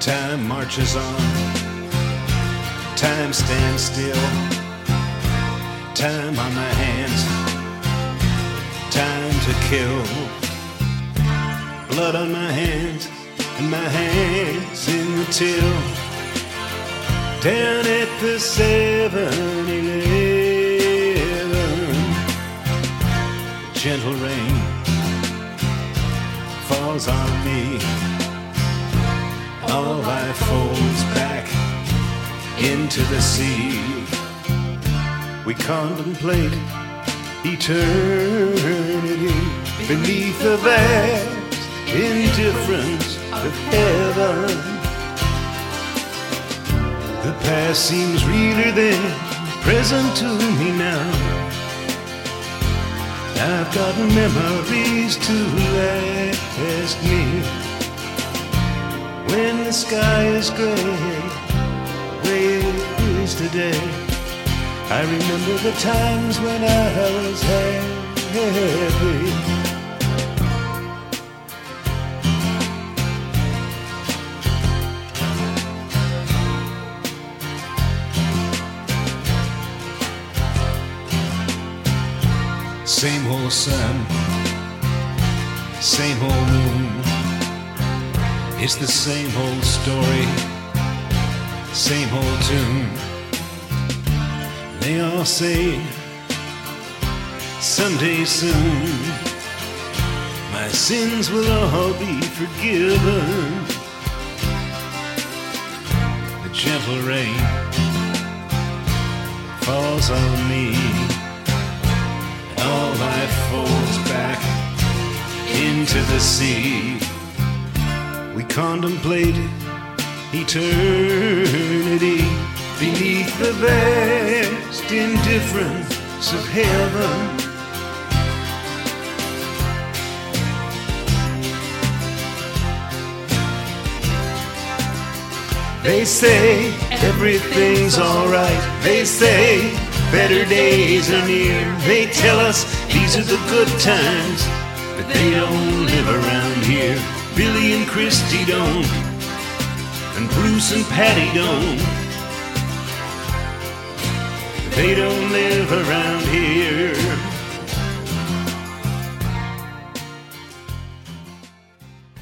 Time marches on, time stands still, time on my hands, time to kill. Blood on my hands, and my hands in the till. Down at the 7 Eleven, gentle rain falls on me all life folds back into the sea. We contemplate eternity beneath the vast indifference of heaven. The past seems realer than present to me now. I've got memories to last me when the sky is gray, gray is today. I remember the times when I was happy. Same old sun, same old moon. It's the same old story, same old tune. They all say, someday soon, my sins will all be forgiven. The gentle rain falls on me, and all life falls back into the sea we contemplate eternity beneath the vast indifference of heaven. They say everything's alright. They say better days are near. They tell us these are the good times, but they don't live around here. Billy and Christy don't, and Bruce and Patty don't. They don't live around here.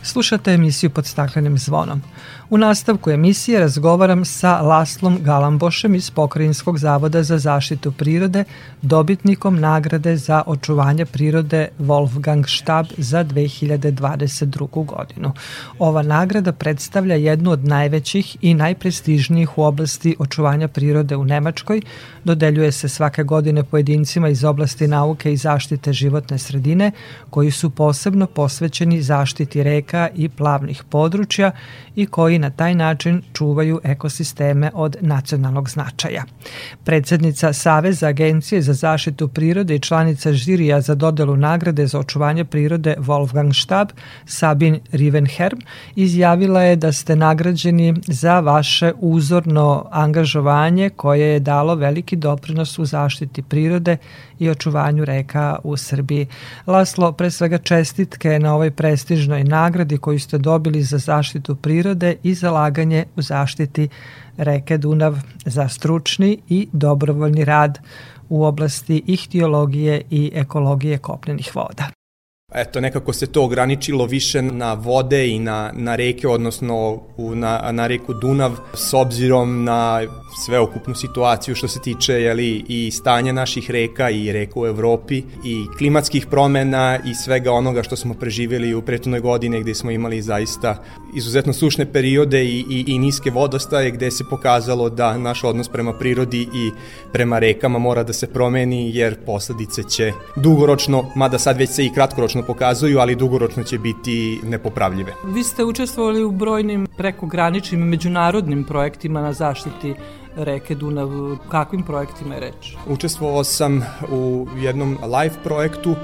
Slušate emisiju pod staklenim zvonom. U nastavku emisije razgovaram sa Laslom Galambošem iz Pokrajinskog zavoda za zaštitu prirode, dobitnikom nagrade za očuvanje prirode Wolfgang Stab za 2022. godinu. Ova nagrada predstavlja jednu od najvećih i najprestižnijih u oblasti očuvanja prirode u Nemačkoj, dodeljuje se svake godine pojedincima iz oblasti nauke i zaštite životne sredine, koji su posebno posvećeni zaštiti reka i plavnih područja i koji na taj način čuvaju ekosisteme od nacionalnog značaja. Predsednica Saveza Agencije za zaštitu prirode i članica žirija za dodelu nagrade za očuvanje prirode Wolfgang Stab, Sabin Rivenherm, izjavila je da ste nagrađeni za vaše uzorno angažovanje koje je dalo veliki doprinos u zaštiti prirode i očuvanju reka u Srbiji. Laslo, pre svega čestitke na ovoj prestižnoj nagradi koju ste dobili za zaštitu prirode i zalaganje u zaštiti reke Dunav za stručni i dobrovoljni rad u oblasti ihtiologije i ekologije kopnenih voda. Eto, nekako se to ograničilo više na vode i na, na reke, odnosno u, na, na reku Dunav, s obzirom na sveokupnu situaciju što se tiče jeli, i stanja naših reka i reka u Evropi i klimatskih promena i svega onoga što smo preživjeli u prethodnoj godine gde smo imali zaista izuzetno sušne periode i, i, i niske vodostaje gde se pokazalo da naš odnos prema prirodi i prema rekama mora da se promeni jer posledice će dugoročno, mada sad već se i kratkoročno pokazuju, ali dugoročno će biti nepopravljive. Vi ste učestvovali u brojnim prekograničnim međunarodnim projektima na zaštiti reke Dunav. Kakvim projektima je reč? Učestvovao sam u jednom live projektu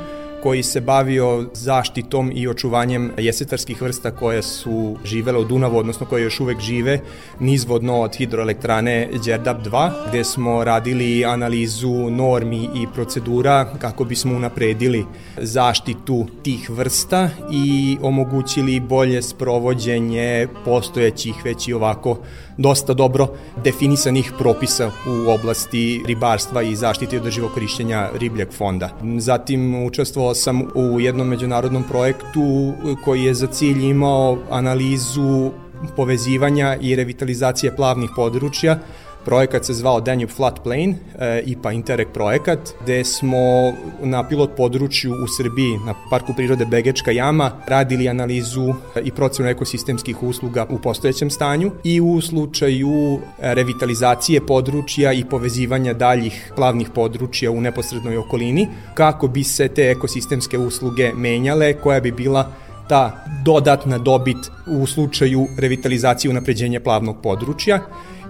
koji se bavio zaštitom i očuvanjem jesetarskih vrsta koje su živele u Dunavu, odnosno koje još uvek žive nizvodno od hidroelektrane Đerdap 2, gde smo radili analizu normi i procedura kako bismo unapredili zaštitu tih vrsta i omogućili bolje sprovođenje postojećih već i ovako dosta dobro definisanih propisa u oblasti ribarstva i zaštite održivog korišćenja ribljeg fonda. Zatim učestvovao sam u jednom međunarodnom projektu koji je za cilj imao analizu povezivanja i revitalizacije plavnih područja Projekat se zvao Danube Flat Plain, e, IPA Interreg projekat, gde smo na pilot području u Srbiji, na Parku prirode Begečka jama, radili analizu i procenu ekosistemskih usluga u postojećem stanju i u slučaju revitalizacije područja i povezivanja daljih plavnih područja u neposrednoj okolini, kako bi se te ekosistemske usluge menjale, koja bi bila ta dodatna dobit u slučaju revitalizacije i unapređenja plavnog područja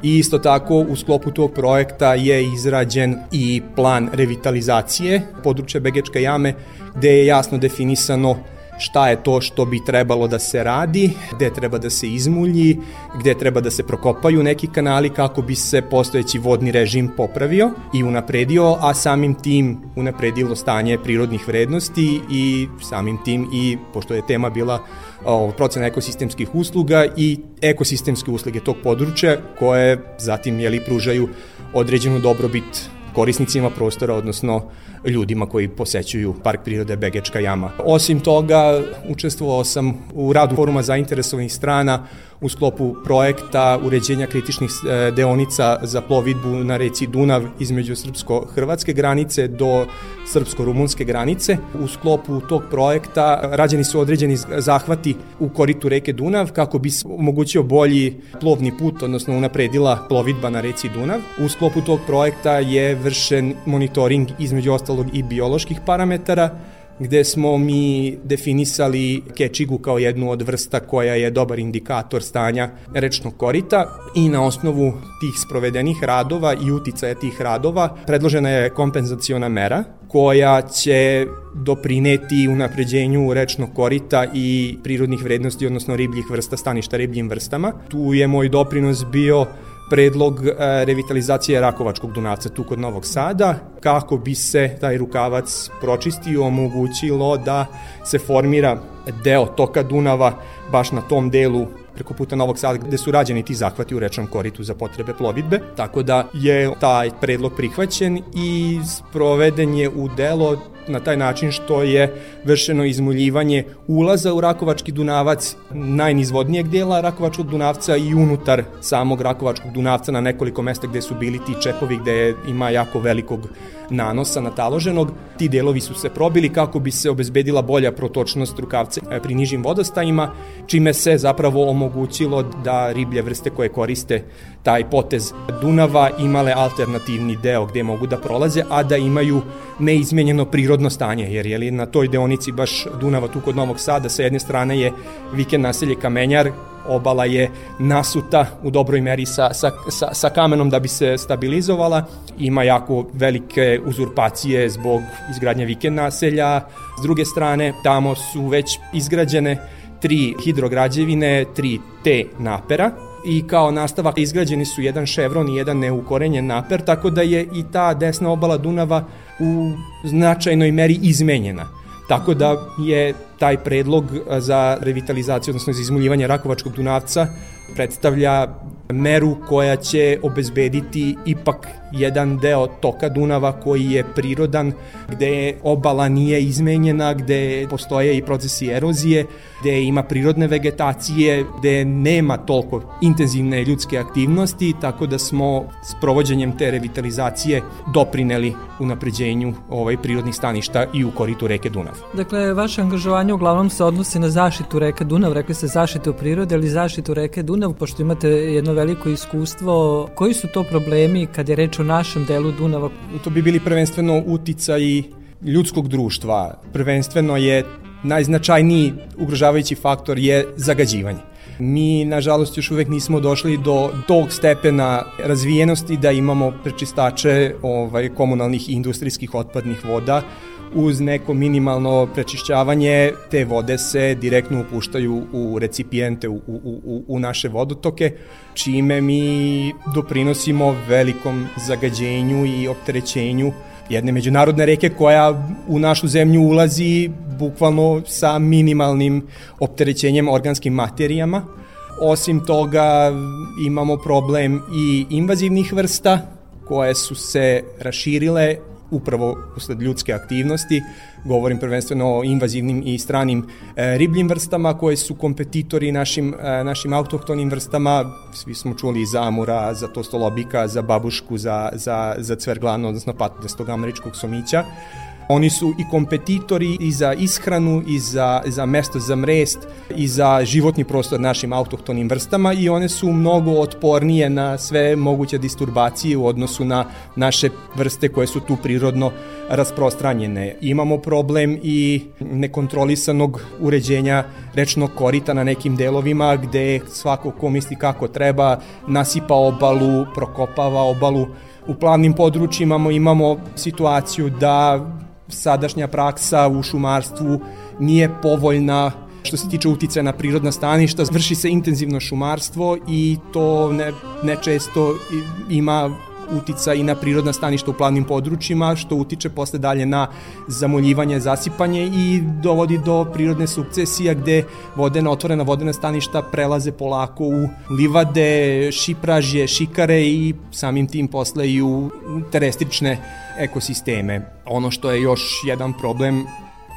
i isto tako u sklopu tog projekta je izrađen i plan revitalizacije područja Begečka jame gde je jasno definisano šta je to što bi trebalo da se radi, gde treba da se izmulji, gde treba da se prokopaju neki kanali kako bi se postojeći vodni režim popravio i unapredio, a samim tim unapredilo stanje prirodnih vrednosti i samim tim i, pošto je tema bila o, procena ekosistemskih usluga i ekosistemske usluge tog područja koje zatim jeli, pružaju određenu dobrobit korisnicima prostora, odnosno ljudima koji posećuju Park prirode Begečka jama. Osim toga, učestvovao sam u radu foruma zainteresovanih strana u sklopu projekta uređenja kritičnih e, deonica za plovidbu na reci Dunav između srpsko-hrvatske granice do srpsko-rumunske granice. U sklopu tog projekta rađeni su određeni zahvati u koritu reke Dunav kako bi se omogućio bolji plovni put, odnosno unapredila plovidba na reci Dunav. U sklopu tog projekta je vršen monitoring između ostalog i bioloških parametara, gde smo mi definisali kečigu kao jednu od vrsta koja je dobar indikator stanja rečnog korita i na osnovu tih sprovedenih radova i uticaja tih radova predložena je kompenzaciona mera koja će doprineti unapređenju rečnog korita i prirodnih vrednosti, odnosno ribljih vrsta, staništa ribljim vrstama. Tu je moj doprinos bio predlog e, revitalizacije Rakovačkog Dunavca tu kod Novog Sada, kako bi se taj rukavac pročistio, omogućilo da se formira deo toka Dunava baš na tom delu preko puta Novog Sada gde su rađeni ti zahvati u rečnom koritu za potrebe plovidbe, tako da je taj predlog prihvaćen i sproveden je u delo na taj način što je vršeno izmuljivanje ulaza u Rakovački Dunavac najnizvodnijeg dela Rakovačkog Dunavca i unutar samog Rakovačkog Dunavca na nekoliko mesta gde su bili ti čepovi gde ima jako velikog nanosa nataloženog. Ti delovi su se probili kako bi se obezbedila bolja protočnost rukavce e, pri nižim vodostajima, čime se zapravo omogućilo da riblje vrste koje koriste taj potez Dunava imale alternativni deo gde mogu da prolaze, a da imaju neizmenjeno prirodno stanje, jer je li na toj deonici baš Dunava tu kod Novog Sada, sa jedne strane je vikend naselje Kamenjar, obala je nasuta u dobroj meri sa, sa, sa, sa kamenom da bi se stabilizovala, ima jako velike uzurpacije zbog izgradnje vikend naselja, s druge strane tamo su već izgrađene tri hidrograđevine, tri T napera, i kao nastavak izgrađeni su jedan ševron i jedan neukorenjen naper, tako da je i ta desna obala Dunava u značajnoj meri izmenjena. Tako da je taj predlog za revitalizaciju, odnosno za izmuljivanje Rakovačkog Dunavca predstavlja meru koja će obezbediti ipak jedan deo toka Dunava koji je prirodan, gde obala nije izmenjena, gde postoje i procesi erozije, gde ima prirodne vegetacije, gde nema toliko intenzivne ljudske aktivnosti, tako da smo s provođenjem te revitalizacije doprineli unapređenju ovaj prirodnih staništa i u koritu reke Dunav. Dakle, vaše angažovanje uglavnom se odnosi na zaštitu reke Dunav, rekli ste zaštitu prirode ili zaštitu reke Dunav, pošto imate jedno veliko iskustvo. Koji su to problemi kad je reč o našem delu Dunava? To bi bili prvenstveno uticaji ljudskog društva. Prvenstveno je najznačajniji ugrožavajući faktor je zagađivanje. Mi, nažalost, još uvek nismo došli do tog stepena razvijenosti da imamo prečistače ovaj, komunalnih i industrijskih otpadnih voda. Uz neko minimalno prečišćavanje te vode se direktno upuštaju u recipijente, u, u, u, u naše vodotoke, čime mi doprinosimo velikom zagađenju i opterećenju jedne međunarodne reke koja u našu zemlju ulazi bukvalno sa minimalnim opterećenjem organskim materijama. Osim toga imamo problem i invazivnih vrsta koje su se raširile upravo usled ljudske aktivnosti. Govorim prvenstveno o invazivnim i stranim e, ribljim vrstama koje su kompetitori našim, e, našim autohtonim vrstama. Svi smo čuli za amura, za tostolobika, za babušku, za, za, za cverglanu, odnosno patodestog američkog somića. Oni su i kompetitori i za ishranu, i za, za mesto za mrest, i za životni prostor našim autohtonim vrstama i one su mnogo otpornije na sve moguće disturbacije u odnosu na naše vrste koje su tu prirodno rasprostranjene. Imamo problem i nekontrolisanog uređenja rečnog korita na nekim delovima gde svako ko misli kako treba nasipa obalu, prokopava obalu. U plavnim područjima imamo, situaciju da sadašnja praksa u šumarstvu nije povoljna što se tiče uticaja na prirodna staništa, vrši se intenzivno šumarstvo i to ne, ne često ima utica i na prirodna staništa u plavnim područjima, što utiče posle dalje na zamoljivanje, zasipanje i dovodi do prirodne sukcesija gde vodena, otvorena vodena staništa prelaze polako u livade, šipražje, šikare i samim tim posle i u terestrične ekosisteme. Ono što je još jedan problem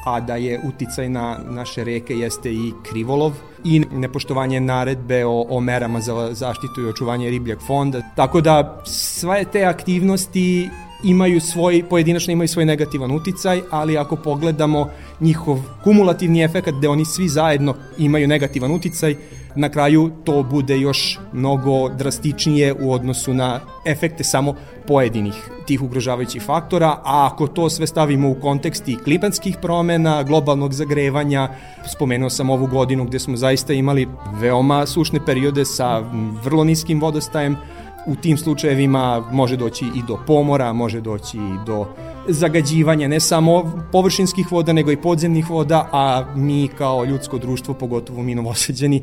a da je uticaj na naše reke jeste i krivolov i nepoštovanje naredbe o, o merama za zaštitu i očuvanje ribljeg fonda. Tako da sve te aktivnosti imaju svoj, pojedinačno imaju svoj negativan uticaj, ali ako pogledamo njihov kumulativni efekt gde oni svi zajedno imaju negativan uticaj, na kraju to bude još mnogo drastičnije u odnosu na efekte samo pojedinih tih ugrožavajućih faktora, a ako to sve stavimo u kontekst klimatskih promena, globalnog zagrevanja, spomenuo sam ovu godinu gde smo zaista imali veoma sušne periode sa vrlo niskim vodostajem, u tim slučajevima može doći i do pomora, može doći i do zagađivanja ne samo površinskih voda, nego i podzemnih voda, a mi kao ljudsko društvo, pogotovo mi novoseđeni,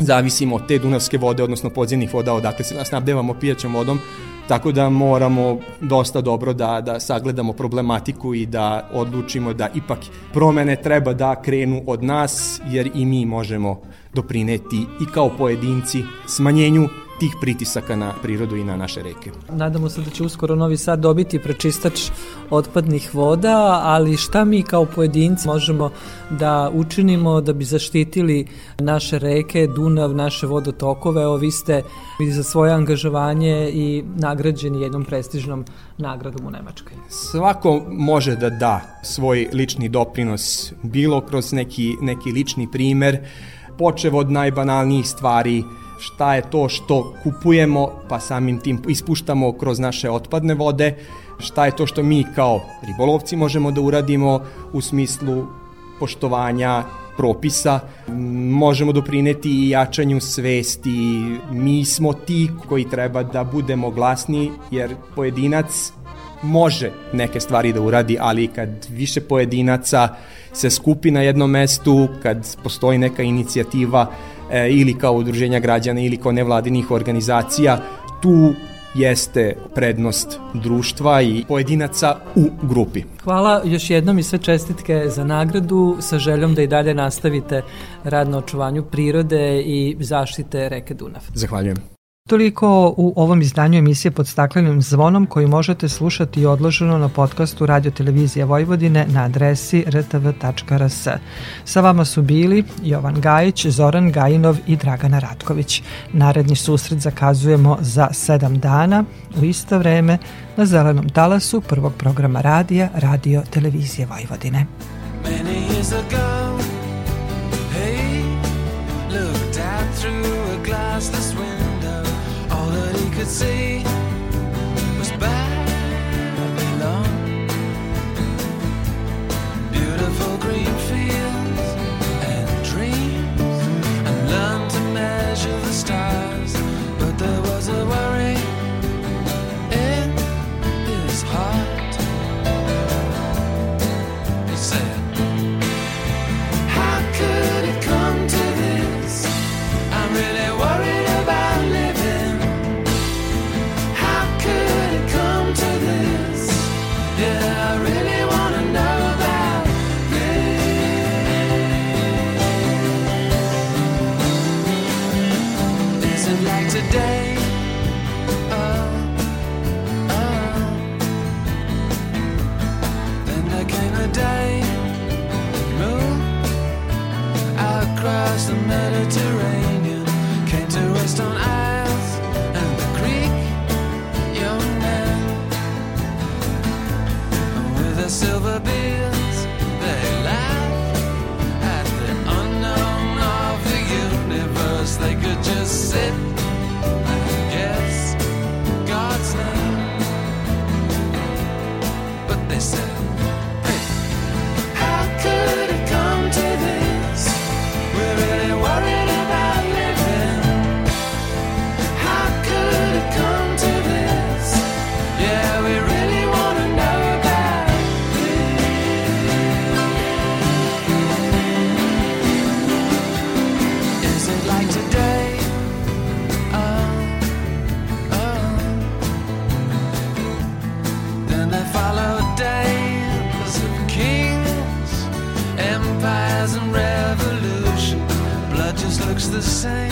zavisimo od te dunavske vode, odnosno podzemnih voda, odakle se snabdevamo pijaćom vodom, tako da moramo dosta dobro da, da sagledamo problematiku i da odlučimo da ipak promene treba da krenu od nas, jer i mi možemo doprineti i kao pojedinci smanjenju tih pritisaka na prirodu i na naše reke. Nadamo se da će uskoro Novi Sad dobiti prečistač otpadnih voda, ali šta mi kao pojedinci možemo da učinimo da bi zaštitili naše reke, Dunav, naše vodotokove? Evo vi ste za svoje angažovanje i nagrađeni jednom prestižnom nagradom u Nemačkoj. Svako može da da svoj lični doprinos, bilo kroz neki, neki lični primer, počev od najbanalnijih stvari, šta je to što kupujemo, pa samim tim ispuštamo kroz naše otpadne vode, šta je to što mi kao ribolovci možemo da uradimo u smislu poštovanja propisa, možemo doprineti i jačanju svesti, mi smo ti koji treba da budemo glasni, jer pojedinac može neke stvari da uradi, ali kad više pojedinaca se skupi na jednom mestu, kad postoji neka inicijativa e, ili kao udruženja građana ili kao nevladinih organizacija, tu jeste prednost društva i pojedinaca u grupi. Hvala još jednom i sve čestitke za nagradu sa željom da i dalje nastavite rad na očuvanju prirode i zaštite reke Dunav. Zahvaljujem. Toliko u ovom izdanju emisije pod staklenim zvonom koju možete slušati i odloženo na podcastu Radio Televizije Vojvodine na adresi rtv.rs. Sa vama su bili Jovan Gajić, Zoran Gajinov i Dragana Ratković. Naredni susret zakazujemo za sedam dana u isto vreme na zelenom talasu prvog programa radija Radio Televizije Vojvodine. Many years ago, he looked out through a glassless window. Could see was Babylon. Beautiful green fields and dreams, and learned to measure the stars. silver bill. Same